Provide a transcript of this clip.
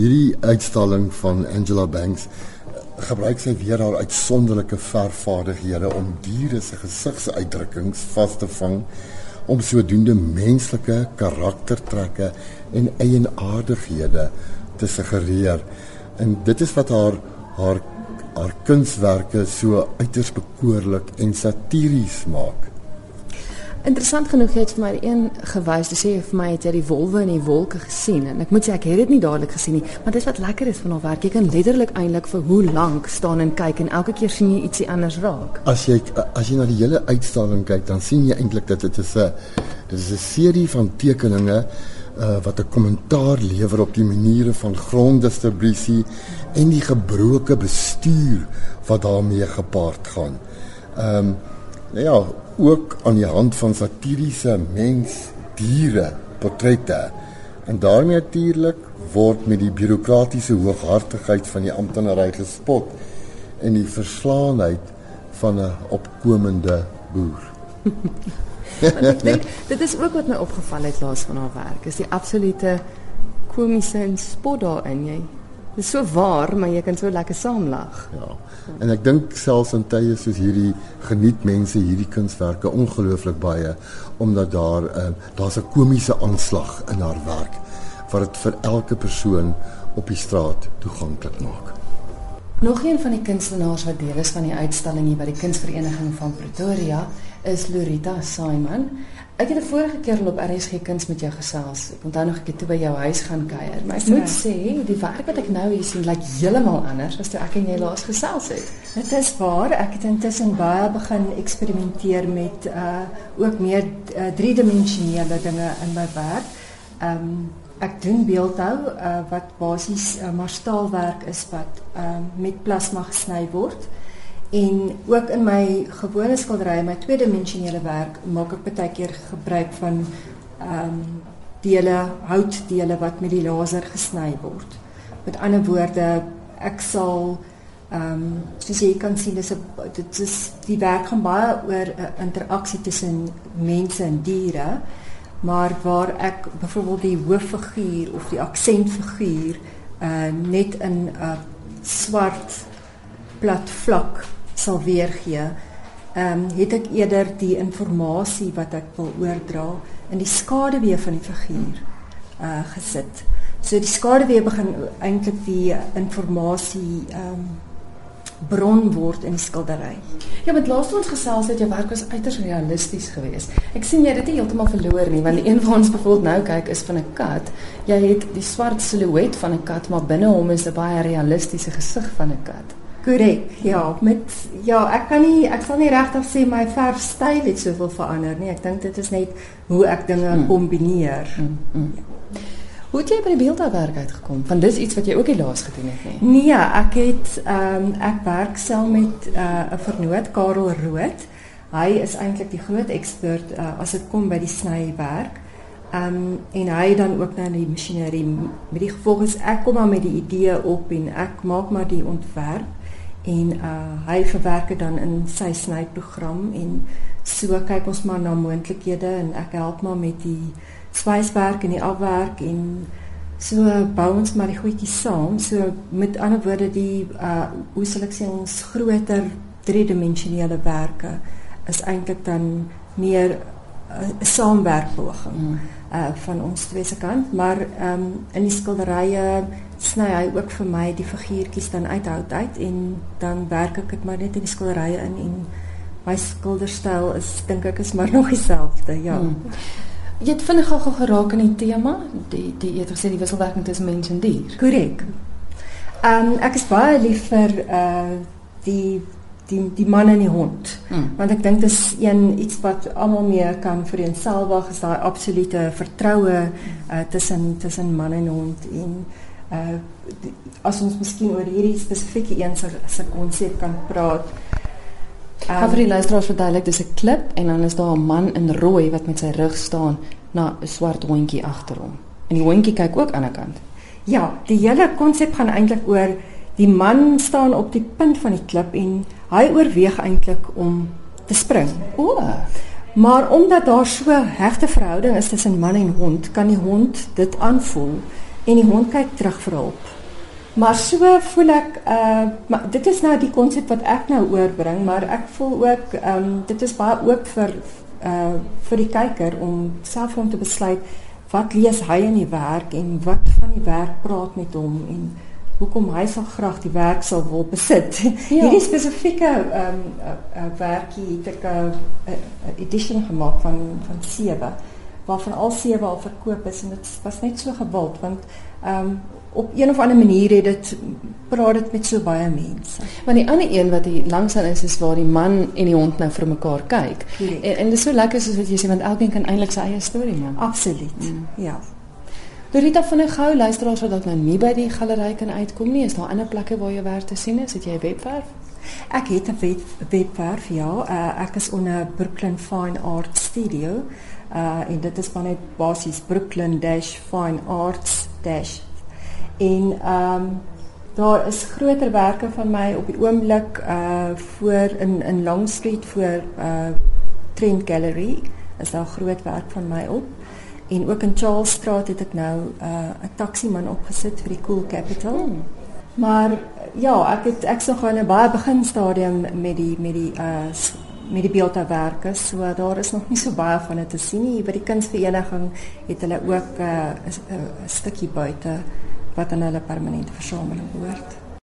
hierdie uitstalling van Angela Banks eh, gebruik sy weer haar uitsonderlike vervaardighede om diere se gesigsuitdrukkings vas te vang om sodoende menslike karaktertrekke en eienaardighede te suggereer. En dit is wat haar haar haar kunswerke so uiters bekoorlik en satiries maak. Interessant genoeg het vir my een gewys te sê vir my het jy die wolwe in die wolke gesien. En ek moet sê ek het dit nie dadelik gesien nie maar dis wat lekker is van haar werk. Jy kan letterlik eintlik vir hoe lank staan en kyk en elke keer sien jy ietsie anders raak. As jy as jy na die hele uitstalling kyk dan sien jy eintlik dat dit is 'n dit is 'n serie van tekeninge uh, wat 'n kommentaar lewer op die maniere van gronddistribusie en die gebroke bestuur wat daarmee gepaard gaan. Ehm um, ja, ook aan die hand van satiriese mens-diere portrette. En daarmee natuurlik word met die bureaukratiese hooghartigheid van die amptenary gespot en die verslaanheid van 'n opkomende boer. ek dink dit is ook wat my opgeval het laas van haar werk. Is die absolute komiese en spot daarin jy. Dit is so waar, maar jy kan so lekker saamlag. Ja. En ek dink selfs in tye soos hierdie geniet mense hierdie kunswerke ongelooflik baie omdat daar uh, daar's 'n komiese aanslag in haar werk wat dit vir elke persoon op die straat toeganklik maak. Nog een van die kunstenaars wat deel is van die uitstalling hier by die Kunsvereniging van Pretoria is Lorita Simon. Ek het die vorige keer op RSG Kuns met jou gesels. Ek onthou nog ek het toe by jou huis gaan kuier. Maar ek moet sê, die werk wat ek nou hier sien, lyk heeltemal anders as toe ek en jy laas gesels het. Dit is waar. Ek het intussen baie begin eksperimenteer met uh ook meer uh, driedimensionele dinge in my werk. Ehm um, ek doen beeldhou uh, wat basies uh, maar staalwerk is wat uh, met plasma gesny word. En ook in my gewone skilderye, my tweedimensionele werk, maak ek baie keer gebruik van ehm um, dele, houtdele wat met die laser gesny word. Met ander woorde, ek sal ehm um, soos jy kan sien dis 'n dit is die werk gaan baie oor 'n uh, interaksie tussen mense en diere, maar waar ek byvoorbeeld die hooffiguur of die aksentfiguur uh net in 'n uh, swart plat vlak sal weergee. Ehm um, het ek eerder die inligting wat ek wil oordra in die skaduwee van die figuur uh gesit. So die skaduwee begin eintlik die inligting ehm um, bron word in die skildery. Ja, met laaste ons gesels het jou werk was uiters realisties geweest. Ek sien jy het dit heeltemal verloor nie, want die een wat ons byvoorbeeld nou kyk is van 'n kat. Jy het die swart silhouet van 'n kat, maar binne hom is 'n baie realistiese gesig van 'n kat. Korrek. Ja, met ja, ek kan nie ek sal nie regtig sê my verfstyl het soveel verander nie. Ek dink dit is net hoe ek dinge hmm. kombineer. Hmm. Hmm. Ja. Hoe het jy by die beeldhouwerk uitgekom? Want dis iets wat jy ook die laas gedoen het nie. Nee, ek het ehm um, ek werk saam met eh, 'n uh, vernoot Karel Rood. Hy is eintlik die groot ekspert uh, as dit kom by die snywerk. Ehm um, en hy dan ook nou die masjinerie met die gevolg is ek kom maar met die idee op en ek maak maar die ontwerp en uh hy verwerk dit dan in sy snyprogram en so kyk ons maar na moontlikhede en ek help maar met die swyswerk en die afwerk en so bou ons maar die goedjies saam. So met ander woorde die uh hoe sal ek sê ons groter driedimensionele werke is eintlik dan meer saamwerkpoging mm. uh van ons twee se kant maar ehm um, in die skilderye sny hy ook vir my die figuurtjies dan uithoud uit en dan werk ek dit maar net in die skilderye in en my skilderstyl is dink ek is maar nog dieselfde ja hmm. jy het vinnig gou geraak in die tema die die jy het gesê die wisselwerking tussen mens en dier korrek um, ek is baie lief vir uh, die die die man en die hond hmm. want ek dink dit is een iets wat almal mee kan vereenselwig is daai absolute vertroue uh, tussen tussen man en hond en uh die, as ons miskien oor hierdie spesifieke een se konsep kan praat. Um, vir die luisteraars verduidelik, dis 'n klip en dan is daar 'n man in rooi wat met sy rug staan na 'n swart hondjie agter hom. En die hondjie kyk ook aan die kant. Ja, die hele konsep gaan eintlik oor die man staan op die punt van die klip en hy oorweeg eintlik om te spring. O. Maar omdat daar so hegte verhouding is tussen man en hond, kan die hond dit aanvoel en die hond kyk terug vir hulp. Maar so voel ek uh maar dit is nou die konsep wat ek nou oorbring, maar ek voel ook ehm um, dit is baie oop vir uh vir die kyker om self om te besluit wat lees hy in die werk en wat van die werk praat met hom en hoekom hy so graag die werk sal wil besit. Ja. Hierdie spesifieke ehm um, uh, uh, werkie het ek 'n uh, uh, edition gemaak van van 7 waarvan al 7 al verkoop is en dit was net so gewild want ehm um, op een of ander manier het dit praat dit met so baie mense. Want die ander een wat hier langs aan is is waar die man en die hond nou vir mekaar kyk. Correct. En en dit is so lekker soos wat jy sê want elkeen kan eintlik sy eie storie maak. Absoluut. Mm. Ja. Dorita van 'n gou luisteraars wat nou nie by die galery kan uitkom nie, is daar ander plekke waar jy werk te sien is? Het jy 'n webwerf? Ek het 'n web, webwerf ja. Uh, ek is onder Brooklyn Fine Art Studio. Uh en dit is maar net basies Brooklyn-Fine Arts- en ehm um, daar is groterwerke van my op die oomblik uh voor in in Long Street voor uh Trent Gallery is daar groot werk van my op en ook in Charlesstraat het ek nou uh 'n taksiman opgesit vir die Cool Capital. Hmm. Maar ja, ek het ek's nog in 'n baie beginstadium met die met die uh met die beeldhouwerke. So daar is nog nie so baie van dit te sien nie. By die kunsvereniging het hulle ook 'n uh, 'n stukkie buite wat aan hulle permanente versameling behoort.